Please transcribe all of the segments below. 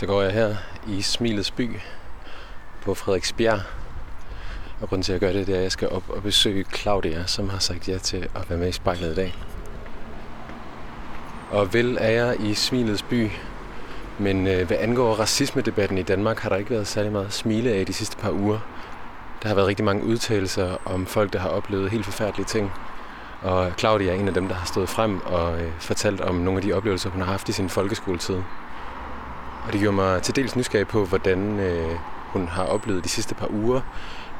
Så går jeg her i Smilets by på Frederiksbjerg. Og grunden til, at jeg gør det, det er, at jeg skal op og besøge Claudia, som har sagt ja til at være med i spejlet i dag. Og vel er jeg i Smilets by, men øh, hvad angår racismedebatten i Danmark, har der ikke været særlig meget at smile af de sidste par uger. Der har været rigtig mange udtalelser om folk, der har oplevet helt forfærdelige ting. Og Claudia er en af dem, der har stået frem og øh, fortalt om nogle af de oplevelser, hun har haft i sin folkeskoletid. Og det gjorde mig til dels nysgerrig på, hvordan øh, hun har oplevet de sidste par uger,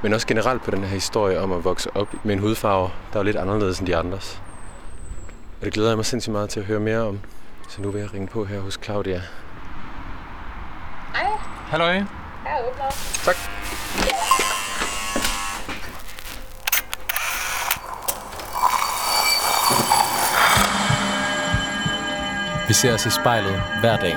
men også generelt på den her historie om at vokse op med en hudfarve, der er lidt anderledes end de andres. Og det glæder jeg mig sindssygt meget til at høre mere om. Så nu vil jeg ringe på her hos Claudia. Hej, Halløj. jeg åbner. Tak. Vi ser os i spejlet hver dag.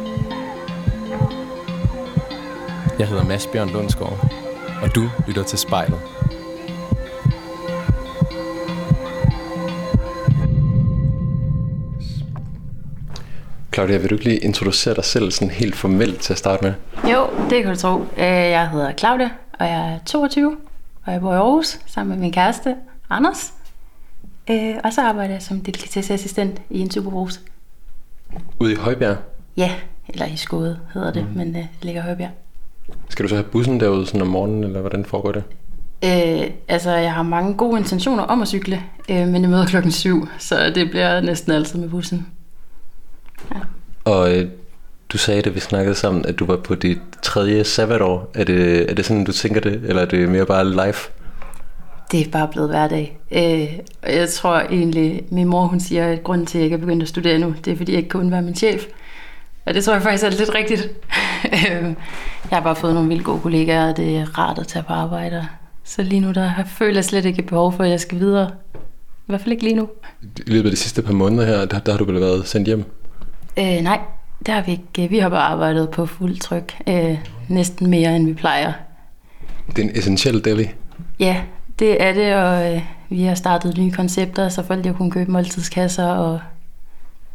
Jeg hedder Mads Bjørn Lundsgaard, og du lytter til spejlet. Claudia, vil du ikke lige introducere dig selv sådan helt formelt til at starte med? Jo, det kan du tro. Øh, Jeg hedder Claudia, og jeg er 22, og jeg bor i Aarhus sammen med min kæreste, Anders. Øh, Og så arbejder jeg som delikatesseassistent i en superbrus. Ude i Højbjerg. Ja, eller i Skåde hedder det, mm. men øh, det ligger i Højbjerg. Skal du så have bussen derude sådan om morgenen, eller hvordan foregår det? Øh, altså, jeg har mange gode intentioner om at cykle, øh, men jeg møder klokken syv, så det bliver næsten altid med bussen. Og øh, du sagde, da vi snakkede sammen, at du var på dit tredje sabbatår. Er det, er det sådan, du tænker det, eller er det mere bare live? Det er bare blevet hverdag. Øh, og jeg tror egentlig, min mor hun siger, at grunden til, at jeg ikke er begyndt at studere nu, det er, fordi jeg ikke kunne være min chef. Og det tror jeg faktisk er lidt rigtigt. Øh, jeg har bare fået nogle vildt gode kollegaer, og det er rart at tage på arbejde. Så lige nu, der har- føler jeg slet ikke behov for, at jeg skal videre. I hvert fald ikke lige nu. I løbet af de sidste par måneder her, der, der har du vel været sendt hjem. Øh, nej, det har vi ikke. Vi har bare arbejdet på fuld tryk. Øh, næsten mere, end vi plejer. Det er en essentiel deli. Ja, det er det, og øh, vi har startet nye koncepter, så folk har kunne købe måltidskasser, og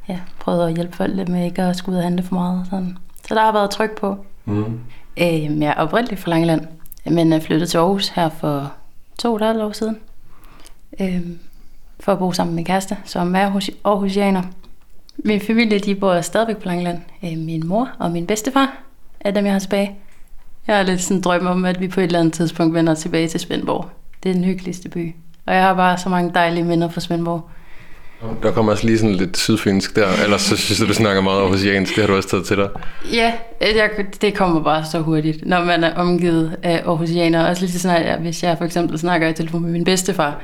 ja, prøvet at hjælpe folk lidt med ikke at skulle ud og handle for meget. Sådan. Så der har været tryk på. Mm. Øh, jeg er oprindeligt fra Langeland, men er flyttet til Aarhus her for to og et år siden. Øh, for at bo sammen med min kæreste, som er Aarhus- Aarhusianer. Min familie, de bor stadigvæk på Langeland. Øh, min mor og min bedstefar er dem, jeg har tilbage. Jeg har lidt sådan en drøm om, at vi på et eller andet tidspunkt vender tilbage til Svendborg. Det er den hyggeligste by. Og jeg har bare så mange dejlige minder fra Svendborg. Der kommer også lige sådan lidt sydfynsk der, ellers så synes jeg, du snakker meget aarhusiansk. Det har du også taget til dig. Ja, jeg, det kommer bare så hurtigt, når man er omgivet af Aarhusianere. Også lige sådan, at hvis jeg for eksempel snakker i telefon med min bedstefar,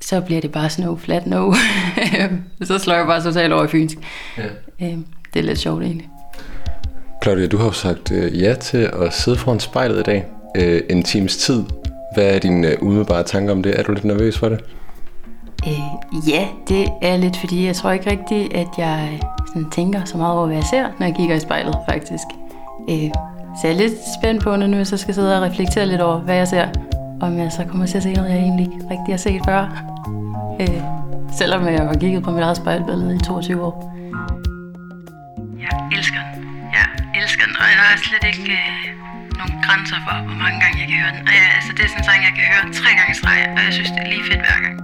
så bliver det bare snow, flat no. så slår jeg bare totalt over i fynsk. Ja. Øhm, Det er lidt sjovt egentlig. Claudia, du har jo sagt øh, ja til at sidde foran spejlet i dag. Øh, en times tid. Hvad er dine øh, umiddelbare tanker om det? Er du lidt nervøs for det? Øh, ja, det er lidt, fordi jeg tror ikke rigtigt, at jeg øh, sådan tænker så meget over, hvad jeg ser, når jeg kigger i spejlet, faktisk. Øh, så jeg er lidt spændt på, når nu jeg så skal sidde og reflektere lidt over, hvad jeg ser. Om jeg så kommer til at se noget, jeg egentlig ikke rigtig har set før. Øh, selvom jeg har kigget på mit eget spejlbillede i 22 år. Jeg elsker den. Jeg elsker den, og jeg har slet ikke øh, nogen grænser for, hvor mange gange jeg kan høre den. Og ja, altså, det er sådan en sang, jeg kan høre tre gange i streg, og jeg synes, det er lige fedt hver gang.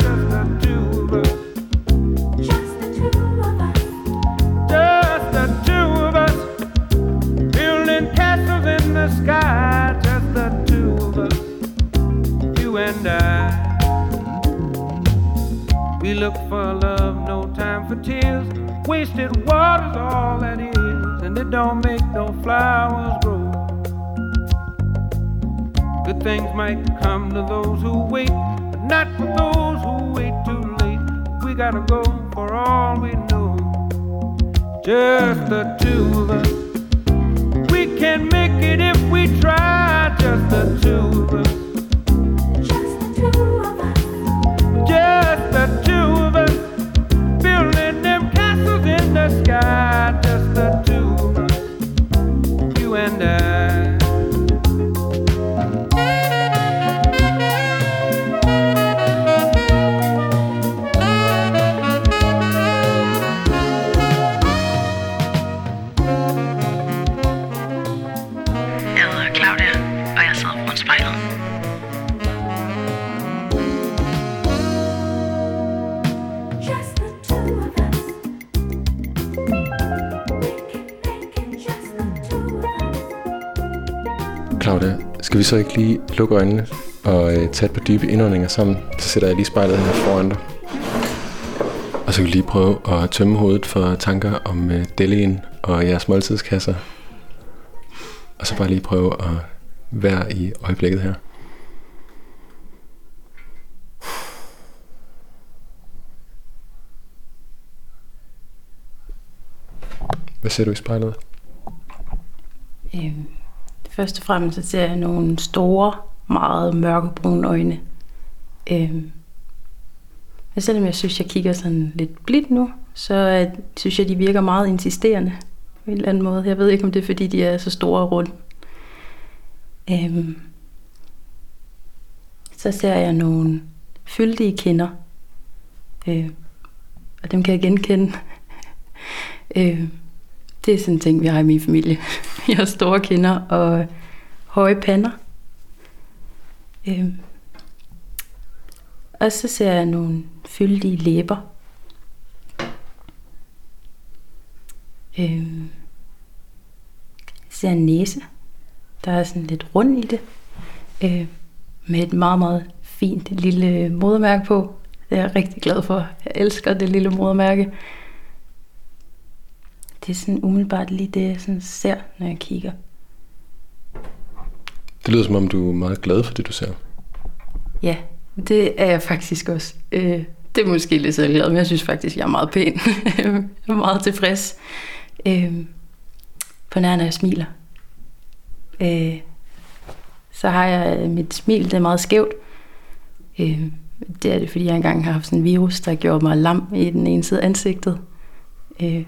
Castles in the sky, just the two of us, you and I. We look for love, no time for tears. Wasted water's all that is, and it don't make no flowers grow. Good things might come to those who wait, but not for those who wait too late. We gotta go for all we know, just the two of us. Can make it if we try. Just the two of us. Just the two så ikke lige lukke øjnene og øh, tage et par dybe indåndinger sammen? Så sætter jeg lige spejlet her foran dig. Og så kan vi lige prøve at tømme hovedet for tanker om øh, delien og jeres måltidskasser. Og så bare lige prøve at være i øjeblikket her. Hvad ser du i spejlet? Øhm, først og fremmest så ser jeg nogle store, meget mørkebrune øjne. Øhm, og selvom jeg synes, jeg kigger sådan lidt blidt nu, så øh, synes jeg, de virker meget insisterende på en eller anden måde. Jeg ved ikke, om det er, fordi de er så store og runde. Øhm, så ser jeg nogle fyldige kinder. Øh, og dem kan jeg genkende. øh, det er sådan en ting, vi har i min familie. Jeg har store kinder og høje pander. Øhm. Og så ser jeg nogle fyldige læber. Øhm. Jeg ser en næse, der er sådan lidt rund i det. Øh, med et meget, meget fint lille modermærke på. Det er jeg rigtig glad for. Jeg elsker det lille modermærke. Det er sådan umiddelbart lige det, jeg sådan ser, når jeg kigger. Det lyder som om, du er meget glad for det, du ser. Ja, det er jeg faktisk også. Øh, det er måske lidt selvglad, men jeg synes faktisk, jeg er meget pæn. jeg er meget tilfreds. Øh, på nær, når jeg smiler. Øh, så har jeg mit smil, det er meget skævt. Øh, det er det, fordi jeg engang har haft sådan en virus, der gjorde mig lam i den ene side af ansigtet. Øh,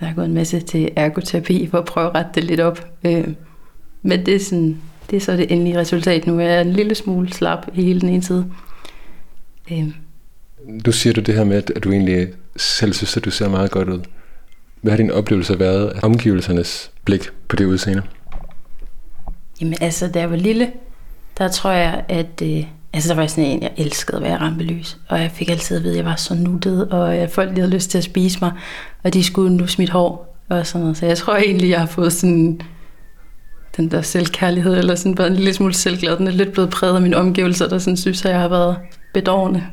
der er gået en masse til ergoterapi for at prøve at rette det lidt op. Øh, men det er, sådan, det er så det endelige resultat nu. Jeg er en lille smule slap i hele den ene side. Øh, Du siger du det her med, at at du egentlig selv synes, at du ser meget godt ud. Hvad har din oplevelse været af omgivelsernes blik på det udseende? Jamen altså, da jeg var lille, der tror jeg, at... Øh, altså, der var sådan en, jeg elskede at være rampelys. Og jeg fik altid at vide, at jeg var så nuttet, og at folk lige havde lyst til at spise mig. Og de skulle nu mit hår og sådan noget. Så jeg tror egentlig, jeg har fået sådan den der selvkærlighed, eller sådan bare en lille smule selvglad. Den er lidt blevet præget af mine omgivelser, der sådan synes, at jeg har været bedårende.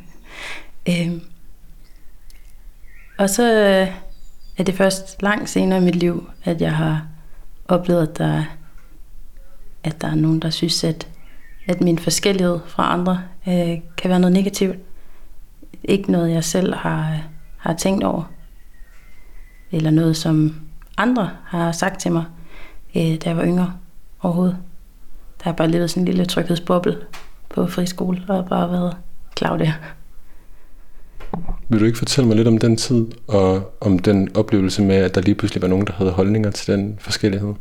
Øhm. Og så øh, er det først langt senere i mit liv, at jeg har oplevet, at der, at der er nogen, der synes, at, at min forskellighed fra andre øh, kan være noget negativt. Ikke noget, jeg selv har, har tænkt over. Eller noget, som andre har sagt til mig, øh, da jeg var yngre overhovedet. Der har bare levet sådan en lille tryghedsboble på friskole og bare været Claudia. Vil du ikke fortælle mig lidt om den tid, og om den oplevelse med, at der lige pludselig var nogen, der havde holdninger til den forskellighed?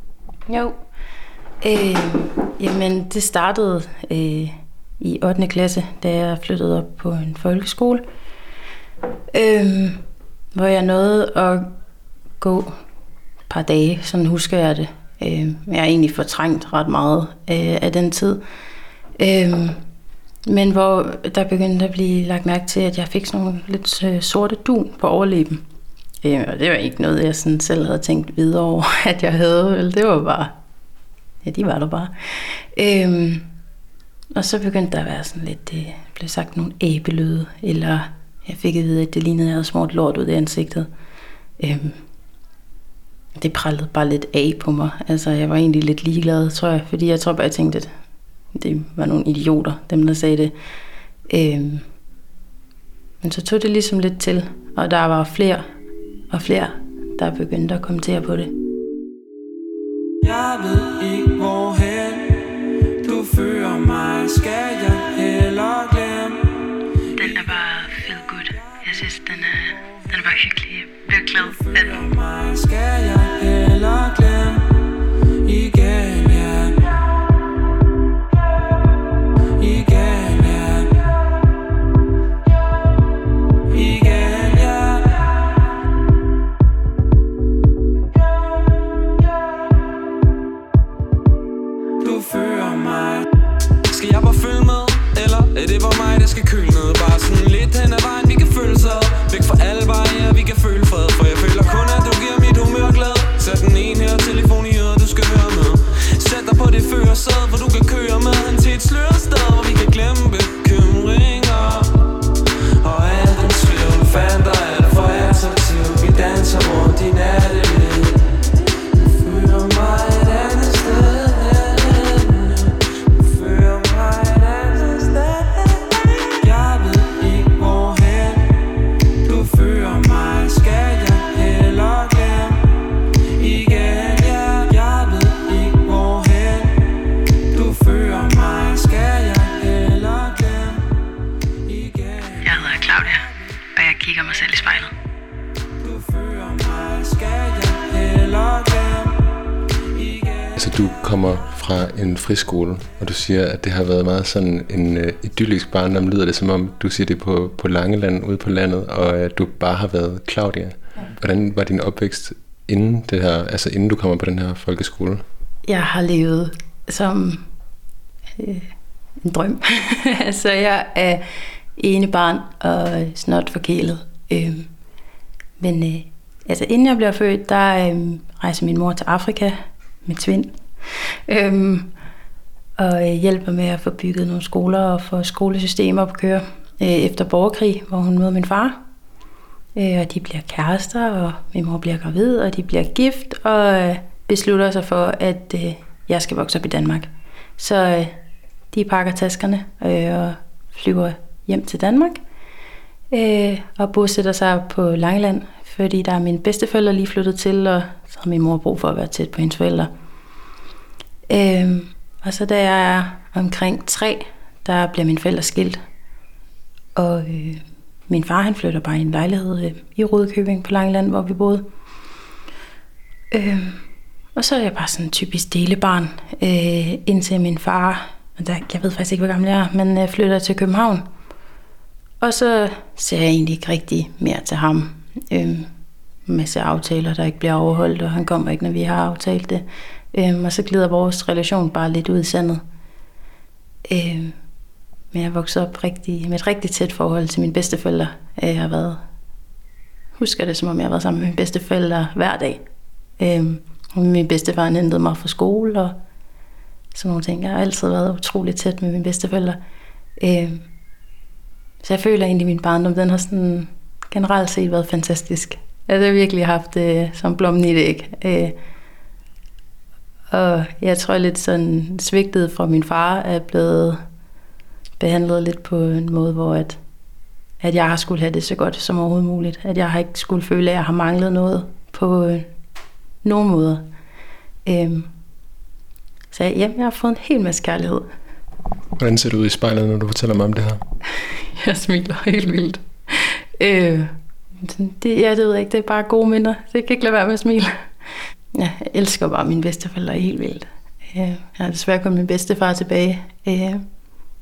Jo. Øh, jamen, det startede øh, i 8. klasse, da jeg flyttede op på en folkeskole. Øh, hvor jeg nåede at gå et par dage, sådan husker jeg det. Øh, jeg har egentlig fortrængt ret meget øh, af den tid. Øh, men hvor der begyndte at blive lagt mærke til, at jeg fik sådan nogle lidt øh, sorte dun på overleben. Øh, og det var ikke noget, jeg sådan selv havde tænkt videre over, at jeg havde. Eller det var bare, ja, de var der bare. Øhm, og så begyndte der at være sådan lidt, det blev sagt nogle æbelyde, eller jeg fik at vide, at det lignede, at jeg havde smurt lort ud i ansigtet. Øhm, det prallede bare lidt af på mig. Altså, jeg var egentlig lidt ligeglad, tror jeg, fordi jeg tror bare, jeg tænkte, at det var nogle idioter, dem der sagde det. Øhm, men så tog det ligesom lidt til, og der var flere og flere, der begyndte at kommentere på det. Jeg ved hvorhen Du fører mig Skal jeg heller glemme Den er bare feel good. Jeg synes, den er, den er bare hyggelig. Jeg bliver glad af den. mig Skal jeg heller glemme fra en friskole, og du siger, at det har været meget sådan en øh, idyllisk barndom. Lyder det som om, du siger det på, på Langeland, ude på landet, og at du bare har været Claudia. Hvordan var din opvækst inden det her, altså inden du kommer på den her folkeskole? Jeg har levet som øh, en drøm. altså, jeg er ene barn og snot forkælet. Øh, men øh, altså, inden jeg blev født, der øh, rejser min mor til Afrika med tvind. Øh, og øh, hjælper med at få bygget nogle skoler og få skolesystemer op at køre øh, efter borgerkrig, hvor hun møder min far. Øh, og de bliver kærester, og min mor bliver gravid, og de bliver gift, og øh, beslutter sig for, at øh, jeg skal vokse op i Danmark. Så øh, de pakker taskerne øh, og flyver hjem til Danmark, øh, og bosætter sig på Langeland, fordi der er min bedsteforældre lige flyttet til, og så har min mor brug for at være tæt på hendes forældre. Øhm, og så da jeg er omkring tre, der bliver mine forældre skilt. Og øh, min far han flytter bare i en lejlighed øh, i Rødkøbing på Langeland, hvor vi boede. Øhm, og så er jeg bare sådan en typisk delebarn, øh, indtil min far, og der, jeg ved faktisk ikke, hvor gammel jeg er, men øh, flytter til København. Og så ser jeg egentlig ikke rigtig mere til ham. Øhm, masse aftaler, der ikke bliver overholdt, og han kommer ikke, når vi har aftalt det. Øh, og så glider vores relation bare lidt ud i sandet. Øhm, men jeg voksede op rigtig, med et rigtig tæt forhold til mine bedsteforældre. Øh, jeg har været, husker det, som om jeg har været sammen med mine bedsteforældre hver dag. Øhm, og min bedstefar hentede mig fra skole og sådan nogle ting. Jeg har altid været utrolig tæt med mine bedsteforældre. Øhm, så jeg føler egentlig, at min barndom, den har sådan generelt set været fantastisk. Altså, jeg har virkelig haft det som blommen i det, ikke? Øh, og jeg tror lidt sådan svigtet fra min far er blevet behandlet lidt på en måde, hvor at, at jeg har skulle have det så godt som overhovedet muligt. At jeg har ikke skulle føle, at jeg har manglet noget på øh, nogen måder. Øhm, så jamen, jeg har fået en hel masse kærlighed. Hvordan ser du ud i spejlet, når du fortæller mig om det her? Jeg smiler helt vildt. Øh, det, ja, det ved jeg ikke. Det er bare gode minder. Jeg kan ikke lade være med at smile. Ja, jeg elsker bare mine bedsteforældre helt vildt. Øh, jeg har desværre kun min bedstefar tilbage. Øh,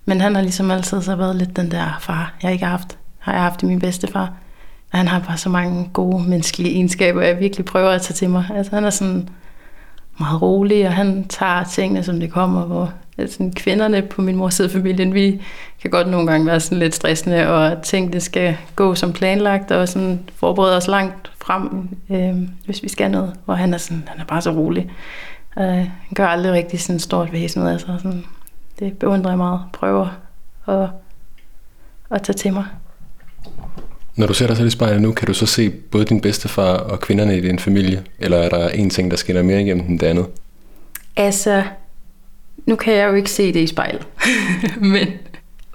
men han har ligesom altid så været lidt den der far, jeg ikke har haft. Har jeg haft i min bedstefar. Og han har bare så mange gode menneskelige egenskaber, jeg virkelig prøver at tage til mig. Altså han er sådan meget rolig, og han tager tingene, som det kommer. Hvor altså, kvinderne på min mors side af familien, vi kan godt nogle gange være sådan lidt stressende, og ting, det skal gå som planlagt, og sådan forberede os langt frem, øh, hvis vi skal noget. Hvor han er, sådan, han er bare så rolig. Øh, han gør aldrig rigtig sådan stort væsen ud af sig. Sådan, det beundrer jeg meget. Prøver at, at tage til mig. Når du ser dig selv i spejlet nu, kan du så se både din bedstefar og kvinderne i din familie? Eller er der en ting, der skinner mere igennem end det andet? Altså, nu kan jeg jo ikke se det i spejlet, men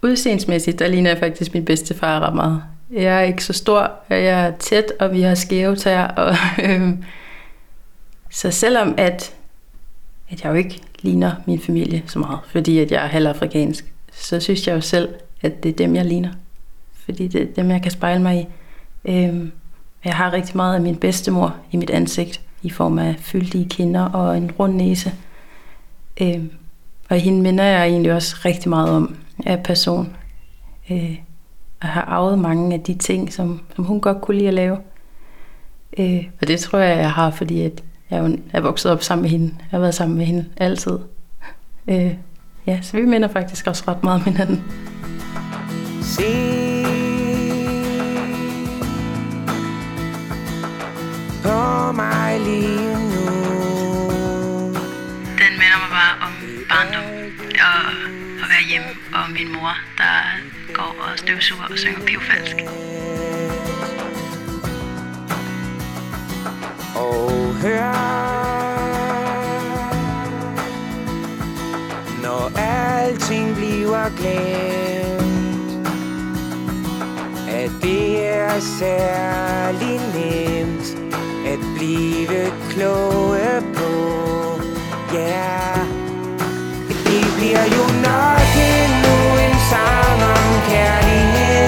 udseendsmæssigt, der ligner jeg faktisk min bedstefar ret meget. Jeg er ikke så stor, jeg er tæt, og vi har skæve tæer, og øhm, så selvom at, at jeg jo ikke ligner min familie så meget, fordi at jeg er halvafrikansk, så synes jeg jo selv, at det er dem, jeg ligner. Fordi det er dem, jeg kan spejle mig i. Øhm, jeg har rigtig meget af min bedstemor i mit ansigt, i form af fyldige kinder og en rund næse. Øhm, og hende minder jeg egentlig også rigtig meget om af person. Øh, og har arvet mange af de ting, som, som hun godt kunne lide at lave. Øh, og det tror jeg, jeg har, fordi at jeg er vokset op sammen med hende. Jeg har været sammen med hende altid. Øh, ja, så vi minder faktisk også ret meget om hinanden. Se på mig lige og min mor, der går og støvsuger og synger pivfalsk. og hør Når alting bliver glemt At det er særlig nemt At blive kloge på Ja yeah. Bliver jo nok endnu en sang om kærlighed.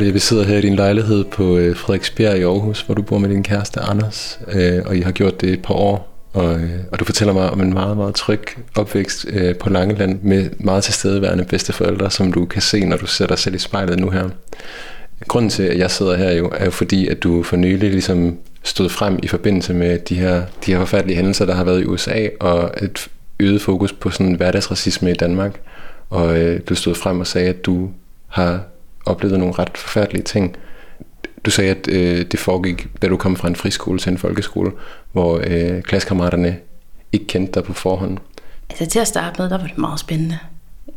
Her vi sidder her i din lejlighed på øh, Frederiksberg i Aarhus, hvor du bor med din kæreste Anders, øh, og I har gjort det et par år. Og, øh, og du fortæller mig om en meget, meget tryg opvækst øh, på Langeland med meget tilstedeværende bedsteforældre, som du kan se, når du ser dig selv i spejlet nu her. Grunden til, at jeg sidder her jo, er jo fordi, at du for nylig ligesom stod frem i forbindelse med de her, de her forfærdelige hændelser, der har været i USA, og et øget fokus på sådan hverdagsracisme i Danmark. Og øh, du stod frem og sagde, at du har oplevet nogle ret forfærdelige ting. Du sagde, at øh, det foregik, da du kom fra en friskole til en folkeskole, hvor øh, klassekammeraterne ikke kendte dig på forhånd. Altså til at starte med, der var det meget spændende.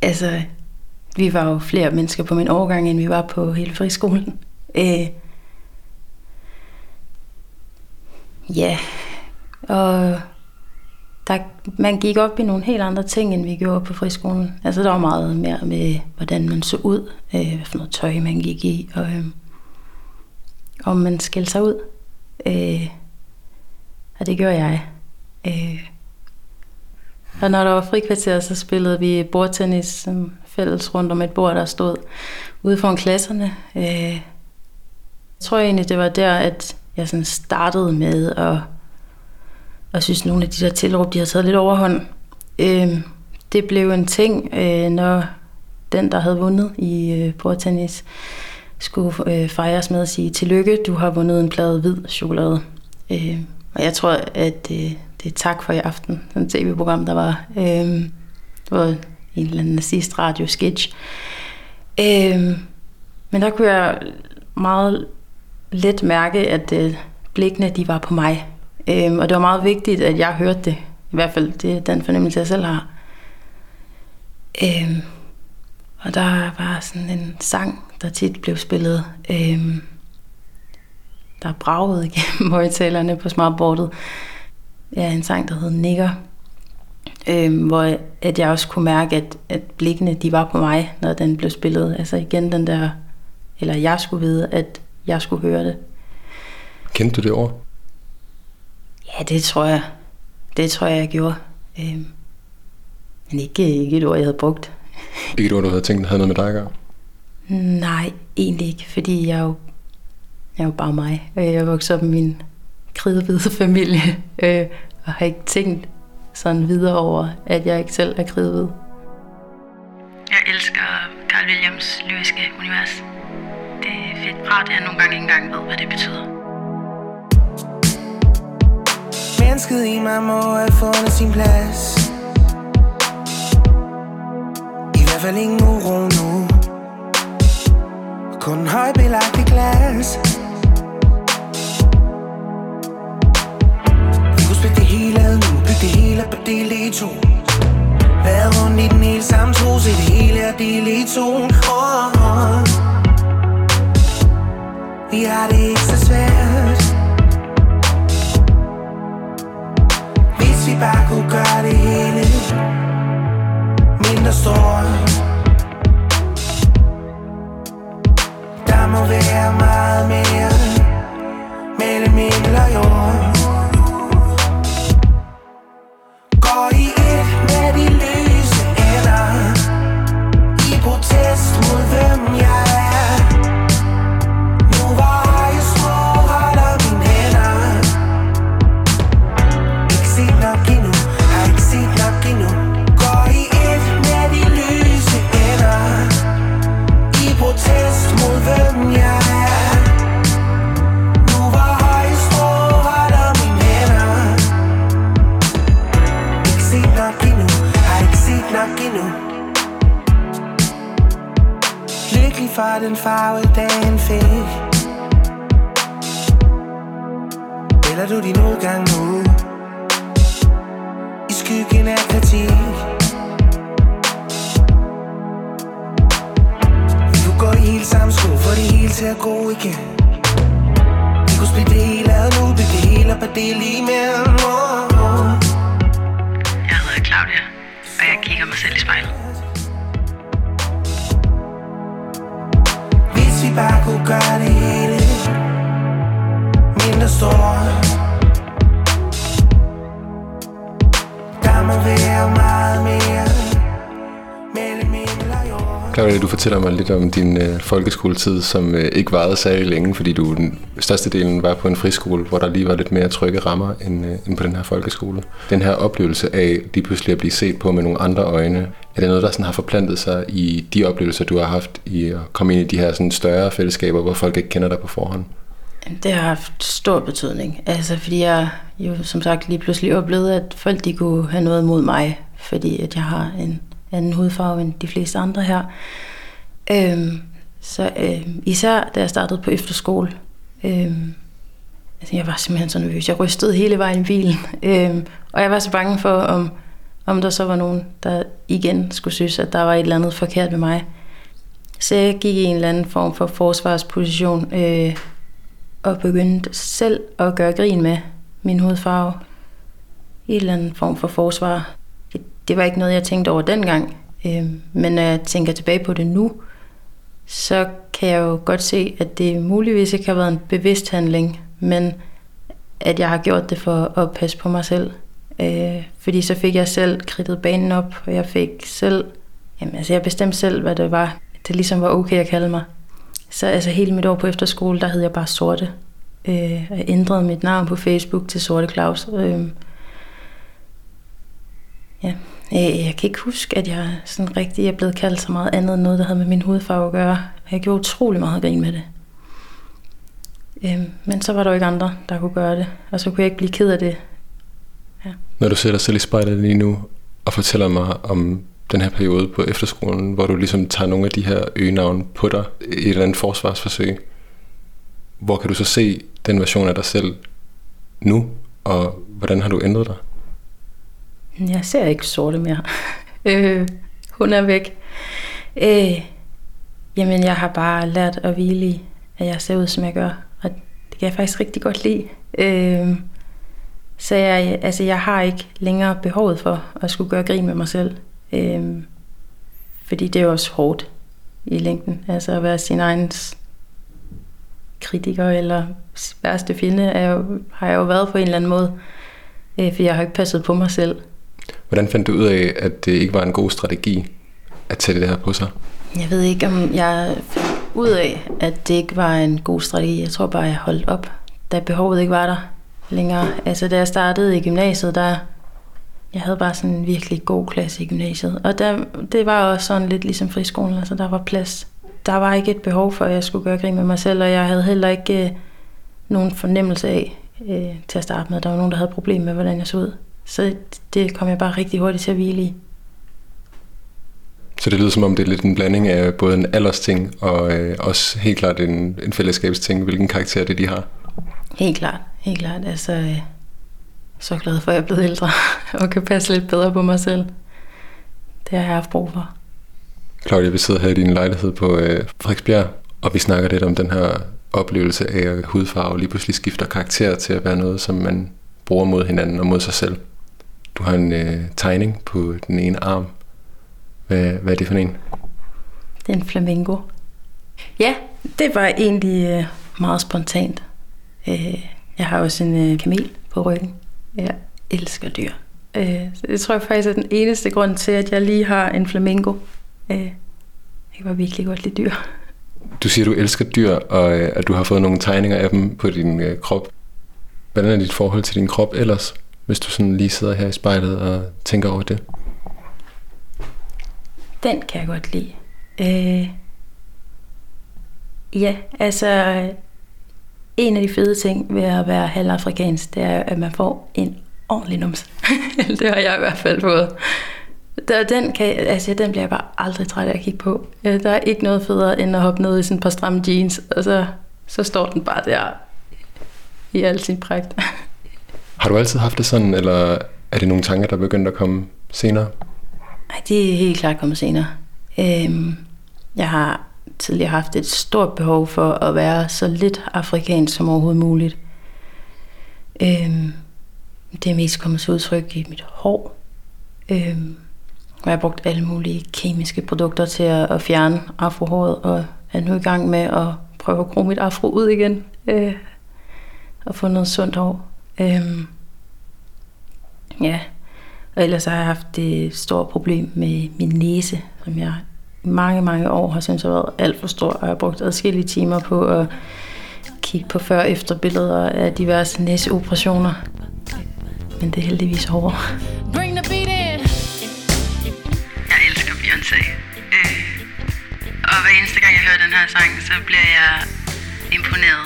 Altså, vi var jo flere mennesker på min årgang, end vi var på hele friskolen. Øh, ja, og der, man gik op i nogle helt andre ting, end vi gjorde på friskolen. Altså der var meget mere med, hvordan man så ud, øh, hvad for noget tøj man gik i, og øh, om man skældte sig ud. Øh, Og det gjorde jeg. Øh. Og når der var frikvarter, så spillede vi bordtennis som fælles rundt om et bord, der stod ude foran klasserne. Øh. Jeg tror egentlig, det var der, at jeg sådan startede med at, jeg synes, at nogle af de der tilråb, de har taget lidt overhånd. Øh. Det blev en ting, øh, når den, der havde vundet i øh, bordtennis, skulle øh, fejres med at sige, tillykke, du har vundet en plade hvid chokolade. Øh, og jeg tror, at øh, det er tak for i aften, sådan et tv-program, der var, øh, det var en eller anden nazist radio sketch. Øh, men der kunne jeg meget let mærke, at øh, blikkene de var på mig. Øh, og det var meget vigtigt, at jeg hørte det. I hvert fald det er den fornemmelse, jeg selv har. Øhm, og der var sådan en sang, der tit blev spillet, øhm, der bragede igennem højtalerne på smartboardet. Ja, en sang, der hed Nigger. Øhm, hvor at jeg også kunne mærke, at, at blikkene de var på mig, når den blev spillet. Altså igen den der, eller jeg skulle vide, at jeg skulle høre det. Kendte du det ord? Ja, det tror jeg. Det tror jeg, jeg gjorde. Øhm, men ikke, ikke et ord, jeg havde brugt. Ikke et ord, du havde tænkt, havde noget med dig at gøre? Nej, egentlig ikke, fordi jeg er jo, jeg er jo bare mig. Og Jeg er vokset op med min kridhvide familie, øh, og har ikke tænkt sådan videre over, at jeg ikke selv er kridhvid. Jeg elsker Carl Williams lyriske univers. Det er fedt rart, at jeg nogle gange ikke engang ved, hvad det betyder. Mennesket i mig må have fundet sin plads. I hvert fald ingen uro nu. Kun højbelagt i glas. Vi kunne splitte det hele ad nu Bygge det hele op og dele det i to. Været rundt i den hele samme tro Se det hele og dele i to. Oh, oh. Vi har det ikke så svært. storm. Lidt om din øh, folkeskoletid, som øh, ikke varede særlig længe, fordi du den største delen var på en friskole, hvor der lige var lidt mere trygge rammer end, øh, end på den her folkeskole. Den her oplevelse af lige pludselig at blive set på med nogle andre øjne, er det noget, der sådan har forplantet sig i de oplevelser, du har haft i at komme ind i de her sådan større fællesskaber, hvor folk ikke kender dig på forhånd? Det har haft stor betydning, altså fordi jeg jo som sagt lige pludselig oplevede, at folk de kunne have noget mod mig, fordi at jeg har en anden hudfarve end de fleste andre her. Øhm, så øh, især da jeg startede på efterskole, øh, altså jeg var simpelthen så nervøs. Jeg rystede hele vejen i bilen, øh, og jeg var så bange for, om, om der så var nogen, der igen skulle synes, at der var et eller andet forkert med mig. Så jeg gik i en eller anden form for forsvarsposition, øh, og begyndte selv at gøre grin med min hudfarve. I en eller anden form for forsvar. Det, det var ikke noget, jeg tænkte over dengang. Øh, men når jeg tænker tilbage på det nu, så kan jeg jo godt se, at det muligvis ikke har været en bevidst handling, men at jeg har gjort det for at passe på mig selv. Øh, fordi så fik jeg selv kridtet banen op, og jeg fik selv, jamen altså jeg bestemte selv, hvad det var, det ligesom var okay at kalde mig. Så altså hele mit år på efterskole, der hed jeg bare Sorte. Øh, jeg ændrede mit navn på Facebook til Sorte Claus. Øh, ja, øh, jeg kan ikke huske, at jeg sådan rigtig er blevet kaldt så meget andet end noget, der havde med min hudfarve at gøre. Jeg gjorde utrolig meget grin med det. Øh, men så var der jo ikke andre, der kunne gøre det, og så kunne jeg ikke blive ked af det. Ja. Når du ser dig selv i spejlet lige nu, og fortæller mig om den her periode på efterskolen, hvor du ligesom tager nogle af de her øgenavne på dig i et eller andet forsvarsforsøg, hvor kan du så se den version af dig selv nu, og hvordan har du ændret dig? Jeg ser ikke sorte mere. øh, hun er væk. Øh, jamen, jeg har bare lært at hvile i, at jeg ser ud, som jeg gør. Og det kan jeg faktisk rigtig godt lide. Øh, så jeg, altså, jeg har ikke længere behovet for at skulle gøre grin med mig selv. Øh, fordi det er jo også hårdt i længden. Altså at være sin egen kritiker eller værste fjende er jo, har jeg jo været på en eller anden måde. Øh, for jeg har ikke passet på mig selv. Hvordan fandt du ud af, at det ikke var en god strategi at tage det her på sig? Jeg ved ikke, om jeg fandt ud af, at det ikke var en god strategi. Jeg tror bare, jeg holdt op, da behovet ikke var der længere. Altså, da jeg startede i gymnasiet, der jeg havde bare sådan en virkelig god klasse i gymnasiet. Og der, det var også sådan lidt ligesom friskolen, altså der var plads. Der var ikke et behov for, at jeg skulle gøre grin med mig selv, og jeg havde heller ikke øh, nogen fornemmelse af øh, til at starte med. Der var nogen, der havde problemer med, hvordan jeg så ud. Så det kom jeg bare rigtig hurtigt til at hvile i. Så det lyder som om, det er lidt en blanding af både en aldersting og øh, også helt klart en, en fællesskabsting, hvilken karakter det de har. Helt klart, helt klart. Altså, øh, så glad for, at jeg er blevet ældre og kan passe lidt bedre på mig selv. Det har jeg haft brug for. Claudia, vi sidder her i din lejlighed på øh, Frederiksbjerg, og vi snakker lidt om den her oplevelse af, at hudfarve lige pludselig skifter karakter til at være noget, som man bruger mod hinanden og mod sig selv. Du har en øh, tegning på den ene arm. Hvad, hvad er det for en? Det er en flamingo. Ja, det var egentlig øh, meget spontant. Øh, jeg har også en øh, kamel på ryggen. Jeg elsker dyr. Øh, så det tror jeg faktisk er den eneste grund til, at jeg lige har en flamingo. Øh, jeg kan bare virkelig godt lide dyr. Du siger, du elsker dyr, og øh, at du har fået nogle tegninger af dem på din øh, krop. Hvordan er dit forhold til din krop ellers, hvis du sådan lige sidder her i spejlet og tænker over det? Den kan jeg godt lide. Øh, ja, altså en af de fede ting ved at være halvafrikansk, det er, at man får en ordentlig numse. det har jeg i hvert fald fået. Der, den, kan, altså, den bliver jeg bare aldrig træt af at kigge på. Der er ikke noget federe, end at hoppe ned i sådan et par stramme jeans, og så, så står den bare der i al sin pragt. Har du altid haft det sådan, eller er det nogle tanker, der er begyndt at komme senere? Nej, det er helt klart kommet senere. Øhm, jeg har tidligere haft et stort behov for at være så lidt afrikansk som overhovedet muligt. Øhm, det er mest kommet til udtryk i mit hår. Øhm, og jeg har brugt alle mulige kemiske produkter til at, at fjerne afrohåret, og er nu i gang med at prøve at gro mit afro ud igen. Øh, og få noget sundt hår. Øhm, ja, og ellers har jeg haft det store problem med min næse, som jeg i mange, mange år har syntes har været alt for stor, og jeg har brugt adskillige timer på at kigge på før- og efter billeder af diverse næseoperationer. Men det er heldigvis hårdere. Bring the beat in. Jeg elsker Beyoncé. Øh, og hver eneste gang jeg hører den her sang, så bliver jeg imponeret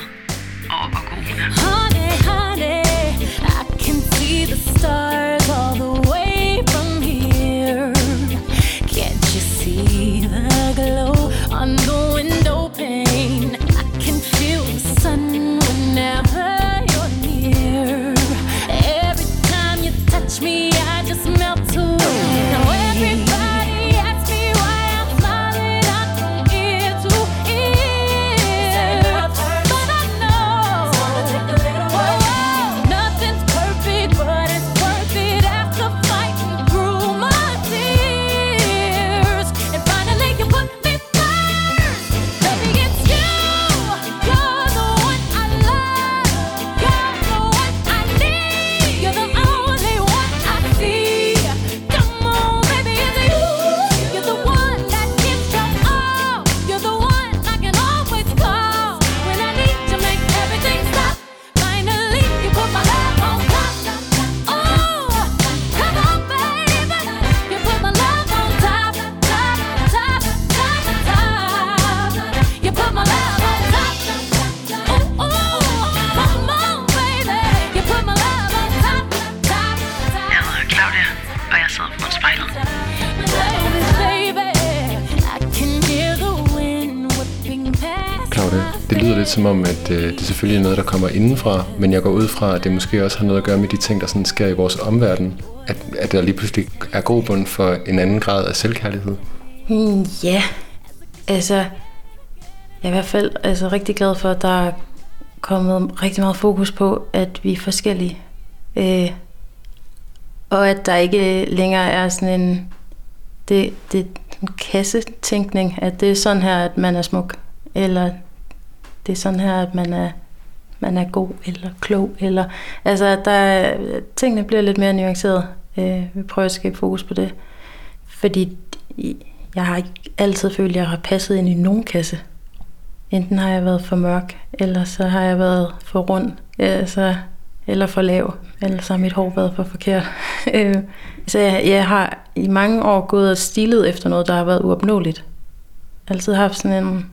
over, hvor god hun er. Honey, honey, see the stars all the way lidt som om, at øh, det selvfølgelig er noget, der kommer indenfra, men jeg går ud fra, at det måske også har noget at gøre med de ting, der sådan sker i vores omverden. At, at der lige pludselig er grobund for en anden grad af selvkærlighed. Hmm, ja, altså, jeg er i hvert fald altså, rigtig glad for, at der er kommet rigtig meget fokus på, at vi er forskellige. Øh, og at der ikke længere er sådan en, det, det, en kassetænkning, at det er sådan her, at man er smuk, eller det er sådan her, at man er, man er god eller klog, eller altså at der tingene bliver lidt mere nuanceret. Øh, vi prøver at skabe fokus på det, fordi jeg har ikke altid følt, at jeg har passet ind i nogen kasse. Enten har jeg været for mørk, eller så har jeg været for rund, altså, eller for lav, eller så har mit hår været for forkert. Øh, så jeg, jeg har i mange år gået og stilet efter noget, der har været uopnåeligt. Altid haft sådan en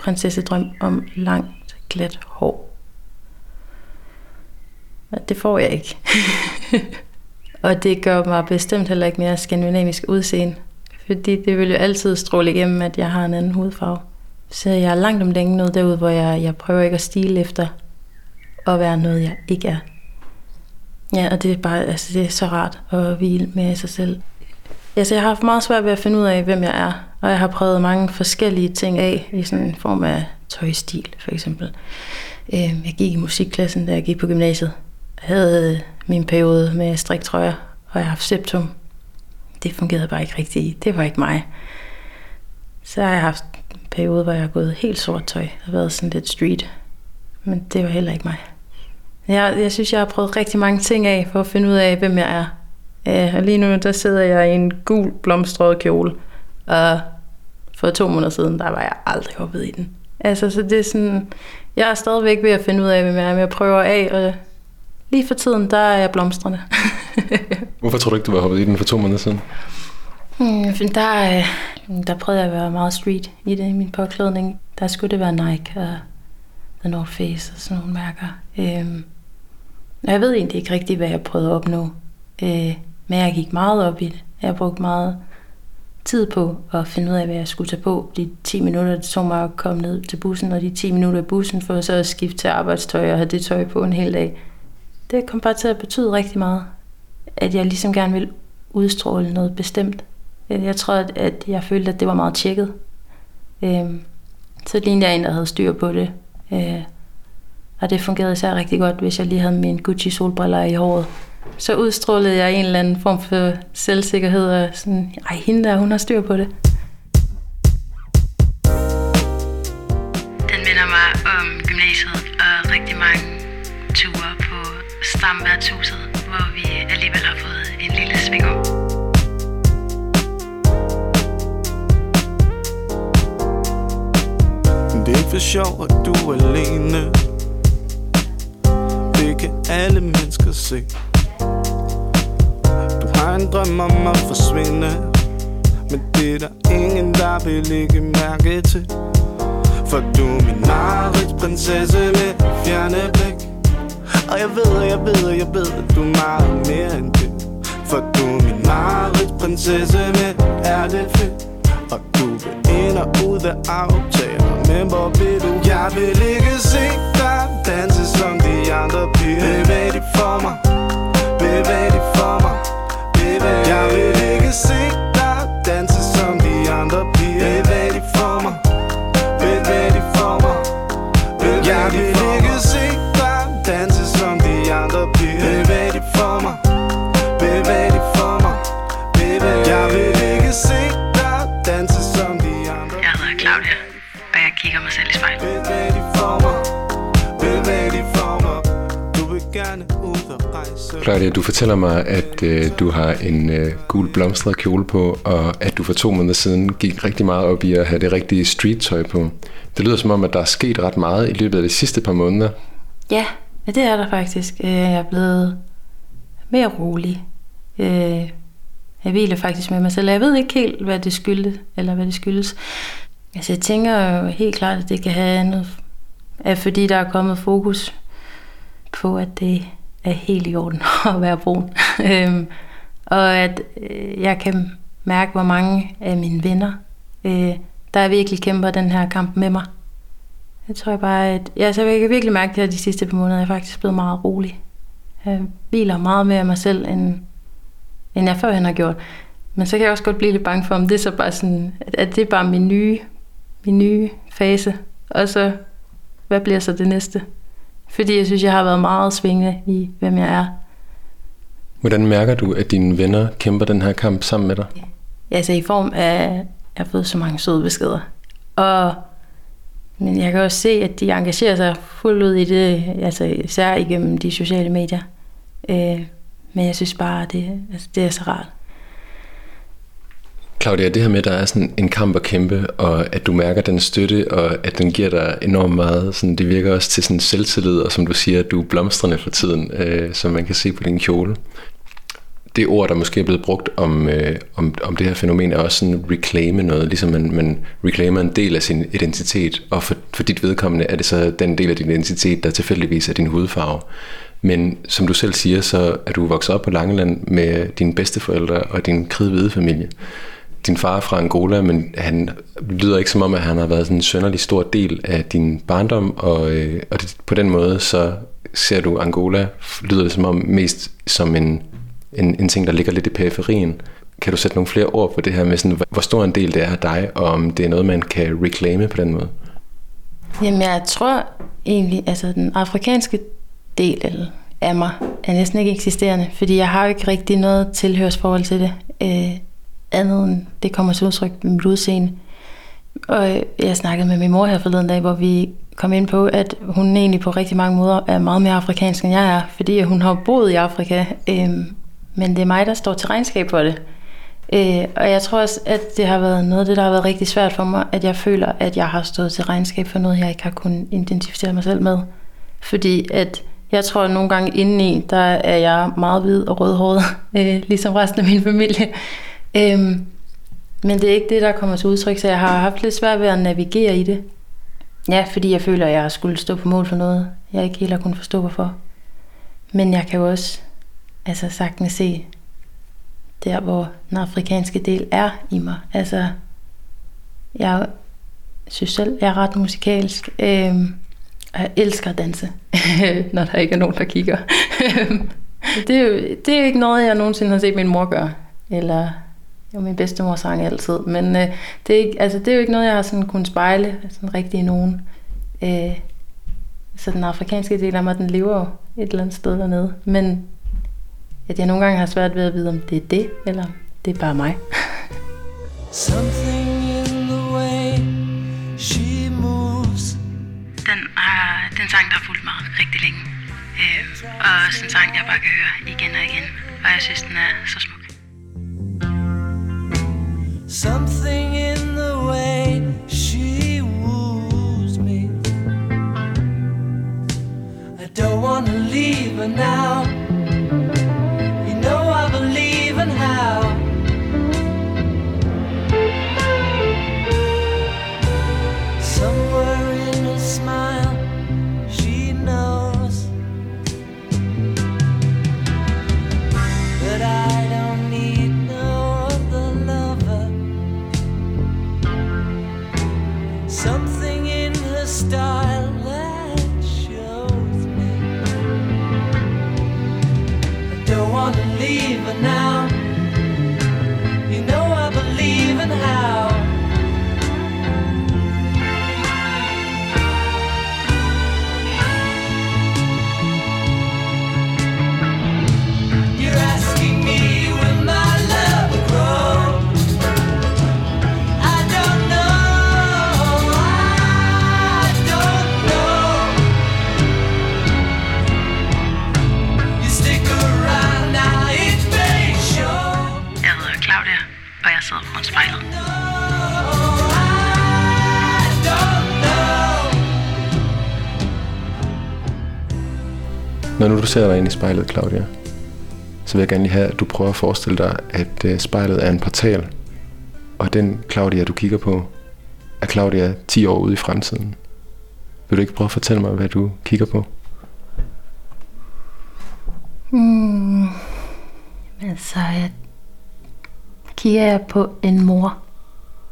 prinsessedrøm om langt, glat hår. Men det får jeg ikke. og det gør mig bestemt heller ikke mere skandinavisk udseende. Fordi det vil jo altid stråle igennem, at jeg har en anden hudfarve. Så jeg er langt om længe noget derude, hvor jeg, jeg prøver ikke at stile efter at være noget, jeg ikke er. Ja, og det er bare, altså det er så rart at hvile med sig selv. Altså jeg har haft meget svært ved at finde ud af, hvem jeg er. Og jeg har prøvet mange forskellige ting af, i sådan en form af tøjstil, for eksempel. Øhm, jeg gik i musikklassen, da jeg gik på gymnasiet. Jeg havde øh, min periode med striktrøjer, og jeg har haft septum. Det fungerede bare ikke rigtigt. Det var ikke mig. Så har jeg haft en periode, hvor jeg har gået helt sort tøj. Det har været sådan lidt street. Men det var heller ikke mig. Jeg, jeg synes, jeg har prøvet rigtig mange ting af, for at finde ud af, hvem jeg er. Øh, og lige nu, der sidder jeg i en gul blomstret kjole. Og for to måneder siden, der var jeg aldrig hoppet i den. Altså, så det er sådan... Jeg er stadigvæk ved at finde ud af, hvem jeg er, men jeg prøver af, og lige for tiden, der er jeg blomstrende. Hvorfor tror du ikke, du var hoppet i den for to måneder siden? Hmm, der, øh, der prøvede jeg at være meget street i det, i min påklædning. Der skulle det være Nike og The North Face og sådan nogle mærker. Øhm, jeg ved egentlig ikke rigtig, hvad jeg prøvede at opnå. Øh, men jeg gik meget op i det. Jeg brugte meget tid på at finde ud af, hvad jeg skulle tage på. De 10 minutter, det tog mig at komme ned til bussen, og de 10 minutter i bussen for så at skifte til arbejdstøj og have det tøj på en hel dag. Det kom bare til at betyde rigtig meget. At jeg ligesom gerne ville udstråle noget bestemt. Jeg tror, at, jeg følte, at det var meget tjekket. Øhm, så lignede jeg en, der havde styr på det. Øh, og det fungerede især rigtig godt, hvis jeg lige havde min Gucci solbriller i håret. Så udstrålede jeg en eller anden form for selvsikkerhed og sådan, ej, hende der, hun har styr på det. Den minder mig om gymnasiet og rigtig mange ture på Stamværtshuset, hvor vi alligevel har fået en lille sving om. Det er ikke for sjov, at du er alene Det kan alle mennesker se har en drøm om at forsvinde. Men det er der ingen, der vil lægge mærke til. For du er min prinsesse med fjerne blik. Og jeg ved, jeg ved, jeg ved, at du er meget mere end det. For du er min prinsesse med er det fedt og du vil ind og ud af aftaler Men hvor vil du? Jeg vil ikke se dig danse som de andre piger. Bevæg dig for mig. Bevæg dig for mig leve Jeg vil ikke se Claudia, du fortæller mig, at øh, du har en øh, gul blomstret kjole på, og at du for to måneder siden gik rigtig meget op i at have det rigtige street-tøj på. Det lyder som om, at der er sket ret meget i løbet af de sidste par måneder. Ja, ja, det er der faktisk. Øh, jeg er blevet mere rolig. Øh, jeg hviler faktisk med mig selv. Jeg ved ikke helt, hvad det skyldes, eller hvad det skyldes. Altså, jeg tænker jo helt klart, at det kan have noget, at fordi der er kommet fokus på, at det er helt i orden at være brun. Øhm, og at øh, jeg kan mærke, hvor mange af mine venner, øh, der virkelig kæmper den her kamp med mig. Jeg tror bare, at ja, så jeg kan virkelig mærke det her de sidste par måneder. Jeg er faktisk blevet meget rolig. Jeg hviler meget mere af mig selv, end, end jeg førhen har gjort. Men så kan jeg også godt blive lidt bange for, om det er så bare sådan, at, at det er bare min nye, min nye fase. Og så, hvad bliver så det næste? Fordi jeg synes, jeg har været meget svingende i, hvem jeg er. Hvordan mærker du, at dine venner kæmper den her kamp sammen med dig? Altså i form af, at jeg har fået så mange søde beskeder. Og, men jeg kan også se, at de engagerer sig fuldt ud i det, altså især igennem de sociale medier. Øh, men jeg synes bare, det, altså, det er så rart. Claudia, det her med, at der er sådan en kamp at kæmpe, og at du mærker den støtte, og at den giver dig enormt meget, sådan, det virker også til sådan selvtillid, og som du siger, at du er blomstrende for tiden, øh, som man kan se på din kjole. Det ord, der måske er blevet brugt om, øh, om, om det her fænomen, er også sådan reclaime noget, ligesom man, man reclaimer en del af sin identitet, og for, for dit vedkommende er det så den del af din identitet, der tilfældigvis er din hudfarve. Men som du selv siger, så er du vokset op på Langeland med dine bedsteforældre og din kridhvide familie din far er fra Angola, men han lyder ikke som om, at han har været sådan en sønderlig stor del af din barndom, og, øh, og det, på den måde så ser du Angola, lyder det som om mest som en, en, en ting, der ligger lidt i periferien. Kan du sætte nogle flere ord på det her med, sådan, hvor stor en del det er af dig, og om det er noget, man kan reclaime på den måde? Jamen, jeg tror egentlig, altså den afrikanske del af mig er næsten ikke eksisterende, fordi jeg har jo ikke rigtig noget tilhørsforhold til det. Øh, andet end det kommer til udtryk med mit udseende. Og jeg snakkede med min mor her forleden dag, hvor vi kom ind på, at hun egentlig på rigtig mange måder er meget mere afrikansk, end jeg er, fordi hun har boet i Afrika. Øh, men det er mig, der står til regnskab for det. Øh, og jeg tror også, at det har været noget af det, der har været rigtig svært for mig, at jeg føler, at jeg har stået til regnskab for noget, jeg ikke har kunnet identificere mig selv med. Fordi at jeg tror, at nogle gange indeni, der er jeg meget hvid og rødhåret, øh, ligesom resten af min familie. Øhm, men det er ikke det, der kommer til udtryk, så jeg har haft lidt svært ved at navigere i det. Ja, fordi jeg føler, at jeg skulle stå på mål for noget, jeg ikke helt har kunnet forstå, hvorfor. Men jeg kan jo også altså, sagtens se der, hvor den afrikanske del er i mig. Altså, jeg synes selv, jeg er ret musikalsk. Øhm, og jeg elsker at danse, når der ikke er nogen, der kigger. det, er jo, det er jo ikke noget, jeg nogensinde har set min mor gøre. Eller jo, min bedstemor sang altid, men øh, det, er ikke, altså, det er jo ikke noget, jeg har sådan kunnet spejle sådan rigtig i nogen. Øh, så den afrikanske del af mig, den lever jo et eller andet sted dernede. Men at jeg nogle gange har svært ved at vide, om det er det, eller det er bare mig. Something in the way she moves. Den, er, den sang, der har fulgt mig rigtig længe. Øh, og sådan en sang, jeg bare kan høre igen og igen. Og jeg synes, den er så smuk. Something in the way she woos me. I don't wanna leave her now. You know I believe in how. Her ser dig ind i spejlet, Claudia, så vil jeg gerne lige have, at du prøver at forestille dig, at øh, spejlet er en portal, og den Claudia, du kigger på, er Claudia 10 år ude i fremtiden. Vil du ikke prøve at fortælle mig, hvad du kigger på? Hmm. Altså, jeg kigger jeg på en mor.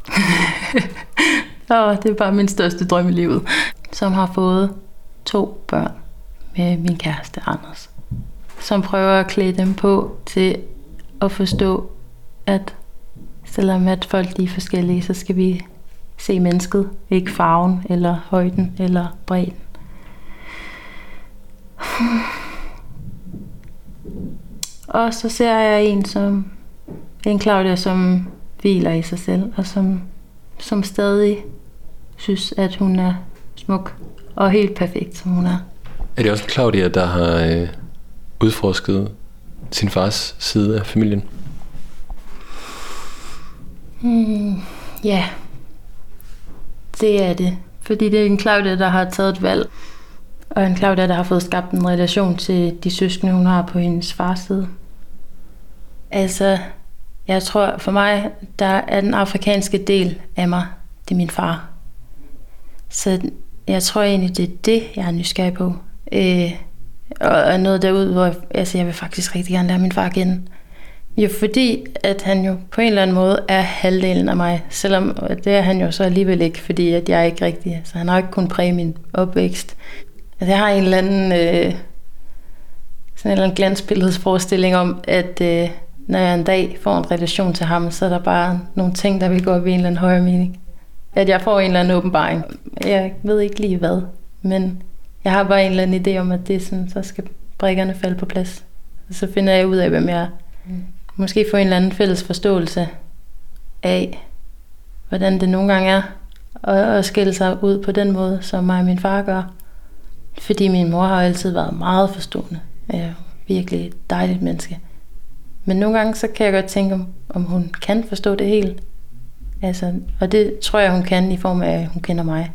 Åh, det er bare min største drøm i livet. som har fået to børn med min kæreste Anders. Som prøver at klæde dem på til at forstå, at selvom at folk de er forskellige, så skal vi se mennesket, ikke farven, eller højden, eller bredden. Og så ser jeg en som en Claudia, som hviler i sig selv, og som, som stadig synes, at hun er smuk og helt perfekt, som hun er. Er det også Claudia, der har øh, udforsket sin fars side af familien? Hmm, ja, det er det. Fordi det er en Claudia, der har taget et valg. Og en Claudia, der har fået skabt en relation til de søskende, hun har på hendes fars side. Altså, jeg tror for mig, der er den afrikanske del af mig, det er min far. Så jeg tror egentlig, det er det, jeg er nysgerrig på. Øh, og noget derud, hvor jeg, altså, jeg vil faktisk rigtig gerne lære min far igen. Jo, fordi at han jo på en eller anden måde er halvdelen af mig, selvom det er han jo så alligevel ikke, fordi at jeg er ikke rigtig, så altså, han har ikke kun præge min opvækst. Altså, jeg har en eller anden, øh, sådan en eller anden glansbilledsforestilling om, at øh, når jeg en dag får en relation til ham, så er der bare nogle ting, der vil gå op i en eller anden højere mening. At jeg får en eller anden åbenbaring. Jeg ved ikke lige hvad, men jeg har bare en eller anden idé om, at det er sådan, så skal brækkerne falde på plads. Og så finder jeg ud af, hvem jeg er. Mm. Måske få en eller anden fælles forståelse af, hvordan det nogle gange er at, at skille sig ud på den måde, som mig og min far gør. Fordi min mor har altid været meget forstående. Jeg er virkelig et dejligt menneske. Men nogle gange så kan jeg godt tænke, om, om hun kan forstå det helt. Altså, og det tror jeg, hun kan i form af, at hun kender mig.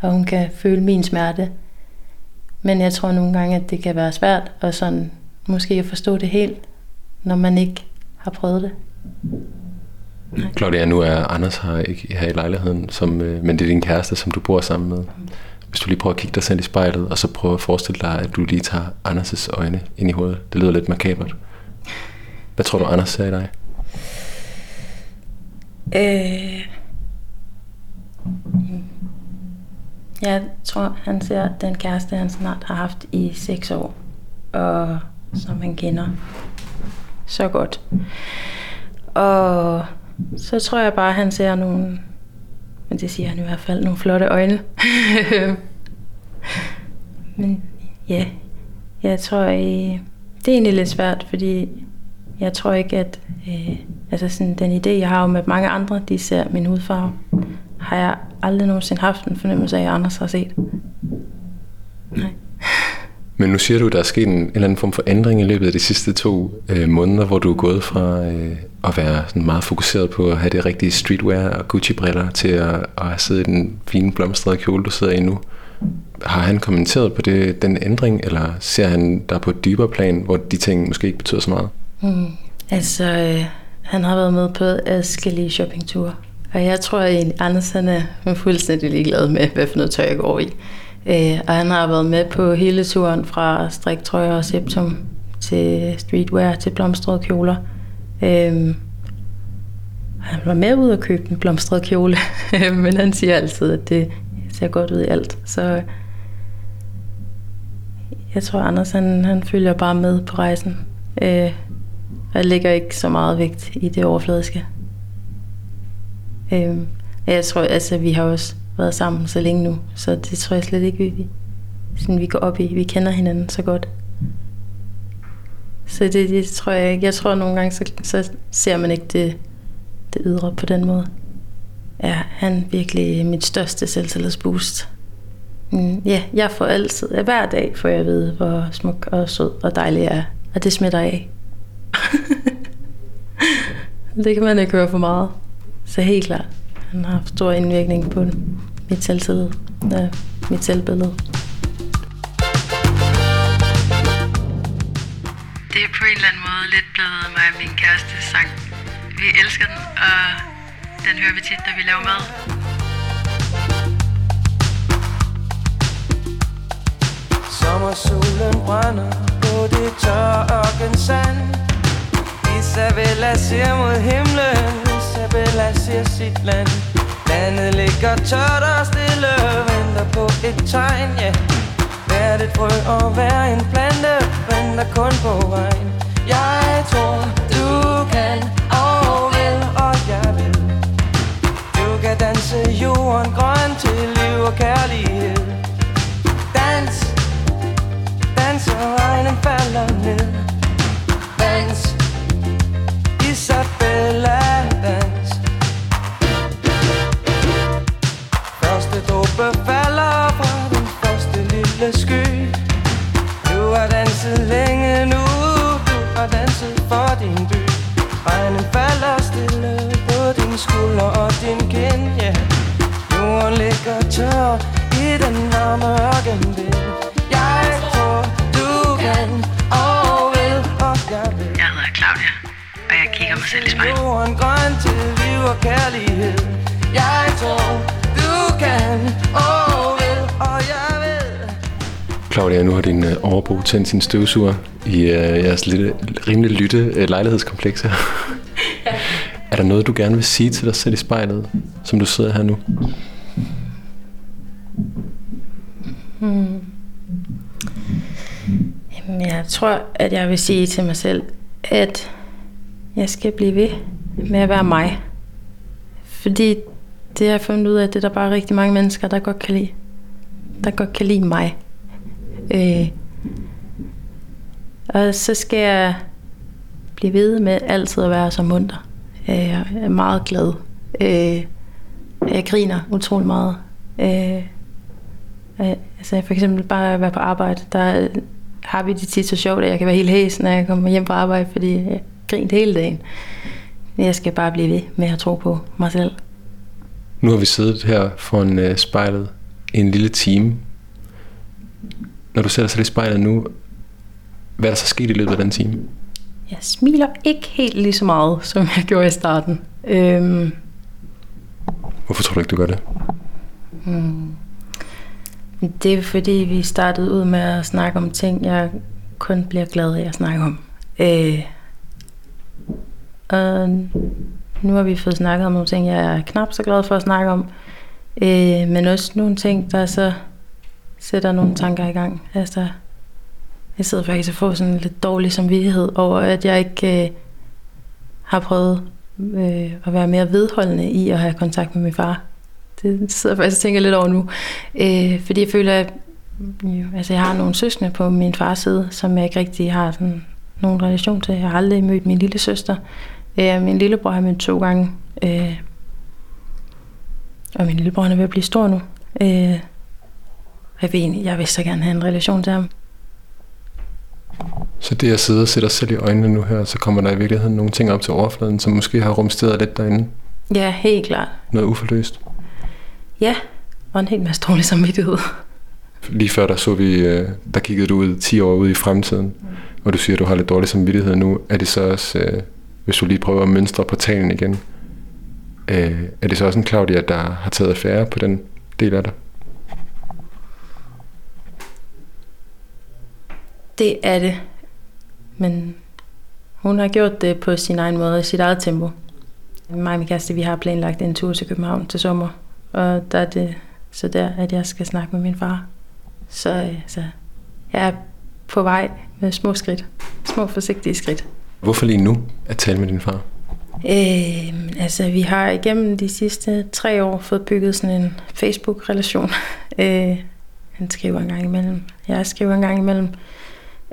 Og hun kan føle min smerte. Men jeg tror nogle gange, at det kan være svært at sådan, måske at forstå det helt, når man ikke har prøvet det. Nej. Claudia, nu er Anders her, ikke her i lejligheden, som, øh, men det er din kæreste, som du bor sammen med. Hvis du lige prøver at kigge dig selv i spejlet, og så prøver at forestille dig, at du lige tager Anders' øjne ind i hovedet. Det lyder lidt makabert. Hvad tror du, Anders ser i dig? Øh, jeg tror, han ser den kæreste, han snart har haft i seks år, og som han kender så godt. Og så tror jeg bare, han ser nogle, men det siger han i hvert fald, nogle flotte øjne. men ja, jeg tror, øh, det er egentlig lidt svært, fordi jeg tror ikke, at øh, altså sådan, den idé, jeg har om, at mange andre de ser min hudfarve, har jeg aldrig nogensinde haft en fornemmelse af, at Anders har set. Nej. Men nu siger du, at der er sket en, en eller anden form for ændring i løbet af de sidste to øh, måneder, hvor du er gået fra øh, at være sådan meget fokuseret på at have det rigtige streetwear og Gucci-briller til at, at sidde i den fine blomstrede kjole, du sidder i nu. Har han kommenteret på det, den ændring, eller ser han der på et dybere plan, hvor de ting måske ikke betyder så meget? Mm. Altså, øh, han har været med på adskillige shoppingture. Og jeg tror at Anders han er fuldstændig ligeglad med, hvad for noget tøj jeg går i. Øh, og han har været med på hele turen fra striktrøjer og septum til streetwear til blomstrede kjoler. Øh, han var med ud og købe en blomstret kjole, men han siger altid, at det ser godt ud i alt. Så jeg tror, Anders han, han følger bare med på rejsen. Øh, jeg lægger ikke så meget vægt i det overfladiske. Øh, jeg tror, altså, vi har også været sammen så længe nu, så det tror jeg slet ikke, vi, sådan, vi går op i. Vi kender hinanden så godt. Så det, det tror jeg ikke. Jeg tror nogle gange, så, så ser man ikke det, det ydre på den måde. Ja, han er virkelig mit største selvtillidsboost. Mm, ja, jeg får altid, hver dag får jeg at vide, hvor smuk og sød og dejlig jeg er. Og det smitter af. det kan man ikke høre for meget. Så helt klart. Han har haft stor indvirkning på mit selvtillid, ja, mit selvbillede. Det er på en eller anden måde lidt blevet mig og min kæreste sang. Vi elsker den, og den hører vi tit, når vi laver mad. Sommersolen brænder på det tørre sand Isabella ser mod himlen Isabella ser sit land. Landet ligger tørt og stille Venter på et frø og hver en plante Venter kun på vejen Jeg tror du kan og vil og jeg vil. Du kan danse jorden grøn til liv og kærlighed. Dans, dans og regnen falder ned. Dans, Isabella. Første dråbe falder fra den første lille sky. Du har danset længe nu Du har danset for din by. Regnen falder stille. Øh, overbo tændt sin støvsuger i øh, jeres lille, rimelig lytte øh, lejlighedskompleks her. er der noget, du gerne vil sige til dig selv i spejlet, som du sidder her nu? Hmm. Jamen, jeg tror, at jeg vil sige til mig selv, at jeg skal blive ved med at være mig. Fordi det har jeg fundet ud af, at det er der bare rigtig mange mennesker, der godt kan lide. Der godt kan lide mig. Øh. Og så skal jeg blive ved med altid at være så munter. Øh, jeg er meget glad. Øh, jeg griner utrolig meget. Øh, altså for eksempel bare at være på arbejde, der har vi det tit så sjovt, at jeg kan være helt hæs, når jeg kommer hjem fra arbejde, fordi jeg griner hele dagen. Jeg skal bare blive ved med at tro på mig selv. Nu har vi siddet her foran spejlet en lille time. Når du ser dig selv i spejlet nu, hvad er der så sket i løbet af den time? Jeg smiler ikke helt lige så meget, som jeg gjorde i starten. Øhm, Hvorfor tror du ikke, du gør det? hmm. Det er fordi, vi startede ud med at snakke om ting, jeg kun bliver glad af at snakke om. Øh, og nu har vi fået snakket om nogle ting, jeg er knap så glad for at snakke om. Øh, men også nogle ting, der så sætter nogle tanker i gang. Altså, jeg sidder faktisk og får sådan lidt dårlig samvittighed over, at jeg ikke øh, har prøvet øh, at være mere vedholdende i at have kontakt med min far. Det sidder jeg faktisk og tænker lidt over nu. Øh, fordi jeg føler, at jo, altså jeg har nogle søskende på min fars side, som jeg ikke rigtig har sådan nogen relation til. Jeg har aldrig mødt min lille søster. Øh, min lillebror har mødt to gange. Øh, og min lillebror er ved at blive stor nu. Øh, jeg, vil egentlig, jeg vil så gerne have en relation til ham. Så det at sidde og sætte dig selv i øjnene nu her, så kommer der i virkeligheden nogle ting op til overfladen, som måske har rumsteret lidt derinde. Ja, helt klart. Noget uforløst. Ja, og en hel masse dårlig samvittighed. Lige før der så vi, øh, der kiggede du ud 10 år ud i fremtiden, og du siger, at du har lidt dårlig samvittighed nu. Er det så også, øh, hvis du lige prøver at mønstre portalen igen, øh, er det så også en Claudia, der har taget affære på den del af dig? Det er det. Men hun har gjort det på sin egen måde, i sit eget tempo. Mig og min kæreste, vi har planlagt en tur til København til sommer. Og der er det så der, at jeg skal snakke med min far. Så altså, jeg er på vej med små skridt. Små forsigtige skridt. Hvorfor lige nu at tale med din far? Øh, altså, vi har igennem de sidste tre år fået bygget sådan en Facebook-relation. Øh, han skriver en gang imellem. Jeg skriver en gang imellem.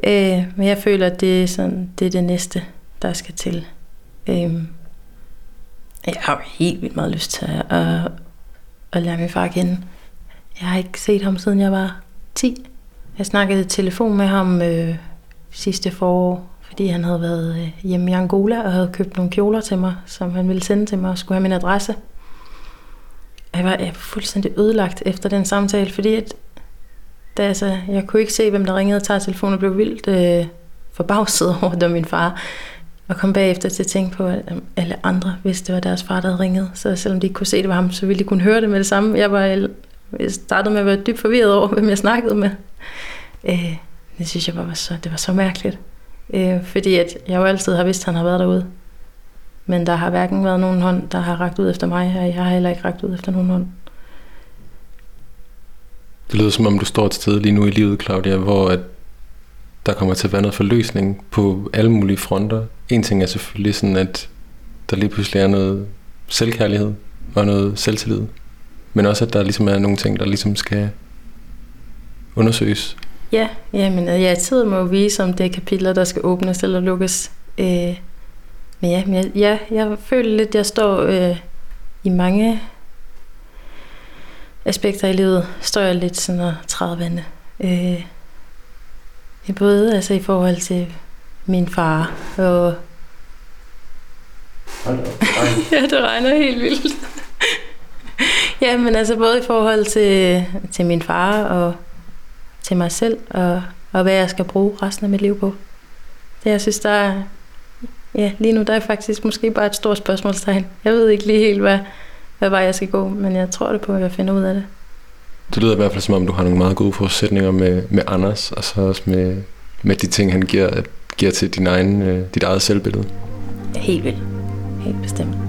Øh, men jeg føler, at det er, sådan, det er det næste, der skal til. Øh, jeg har jo helt vildt meget lyst til at, at, at lære min far at kende. Jeg har ikke set ham, siden jeg var 10. Jeg snakkede i telefon med ham øh, sidste forår, fordi han havde været øh, hjemme i Angola og havde købt nogle kjoler til mig, som han ville sende til mig og skulle have min adresse. Jeg var, jeg var fuldstændig ødelagt efter den samtale, fordi at, da, altså, jeg kunne ikke se, hvem der ringede og tager telefonen og blev vildt øh, forbavset over, at det var min far. Og kom bagefter til at tænke på, at alle andre vidste, det var deres far, der havde ringet. Så selvom de ikke kunne se, det var ham, så ville de kunne høre det med det samme. Jeg, var, jeg startede med at være dybt forvirret over, hvem jeg snakkede med. Øh, det synes jeg bare var så, det var så mærkeligt. Øh, fordi at jeg jo altid har vidst, at han har været derude. Men der har hverken været nogen hånd, der har rakt ud efter mig, og jeg har heller ikke rakt ud efter nogen hånd. Det lyder som om, du står et sted lige nu i livet, Claudia, hvor at der kommer til at være noget forløsning på alle mulige fronter. En ting er selvfølgelig sådan, at der lige pludselig er noget selvkærlighed og noget selvtillid. Men også, at der ligesom er nogle ting, der ligesom skal undersøges. Ja, jamen, ja, tiden må vise, om det er kapitler, der skal åbnes eller lukkes. Øh, men ja, men jeg, ja, jeg føler lidt, at jeg står øh, i mange aspekter i livet, står jeg lidt sådan og træder vandet. Øh, både altså i forhold til min far og... ja, det regner helt vildt. ja, men altså både i forhold til, til min far og til mig selv, og, og hvad jeg skal bruge resten af mit liv på. Det jeg synes, der er, ja, lige nu der er faktisk måske bare et stort spørgsmålstegn. Jeg ved ikke lige helt, hvad, hvad vej jeg skal gå, men jeg tror det på, at jeg finder ud af det. Det lyder i hvert fald som om, du har nogle meget gode forudsætninger med, med Anders, og så også med, med de ting, han giver, giver til din egen, øh, dit eget selvbillede. Helt vildt. Helt bestemt.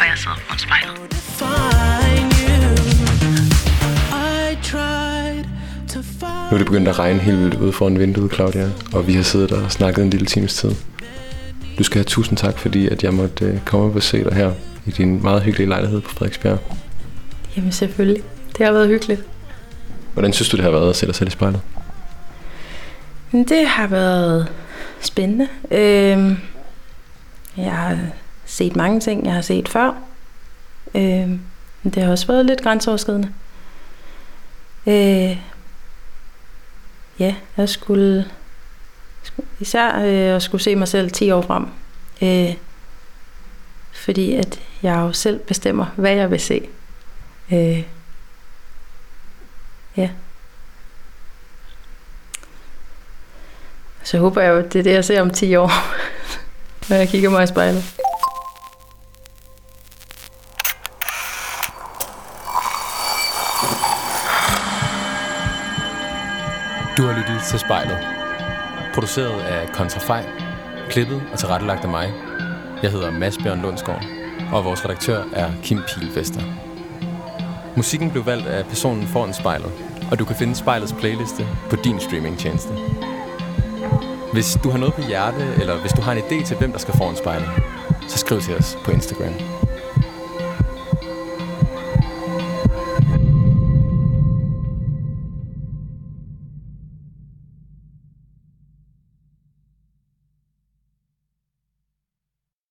og jeg sidder foran spejlet. Nu er det begyndt at regne helt vildt ude foran vinduet, Claudia, og vi har siddet og snakket en lille times tid. Du skal have tusind tak, fordi at jeg måtte øh, komme og besøge dig her i din meget hyggelige lejlighed på Frederiksbjerg. Jamen selvfølgelig. Det har været hyggeligt. Hvordan synes du, det har været at se dig selv i spejlet? Det har været spændende. Øhm, jeg har set mange ting, jeg har set før. Øh, men det har også været lidt grænseoverskridende. Øh, ja, jeg skulle, skulle især øh, at skulle se mig selv 10 år frem. Øh, fordi at jeg jo selv bestemmer, hvad jeg vil se. Øh, ja. Så håber jeg jo, at det er det, jeg ser om 10 år, når jeg kigger mig i spejlet. Du har lyttet til Spejlet. Produceret af Kontrafej, klippet og tilrettelagt af mig. Jeg hedder Mads Bjørn Lundsgaard, og vores redaktør er Kim Pilvester. Musikken blev valgt af personen foran spejlet, og du kan finde spejlets playliste på din streamingtjeneste. Hvis du har noget på hjerte, eller hvis du har en idé til, hvem der skal foran spejlet, så skriv til os på Instagram.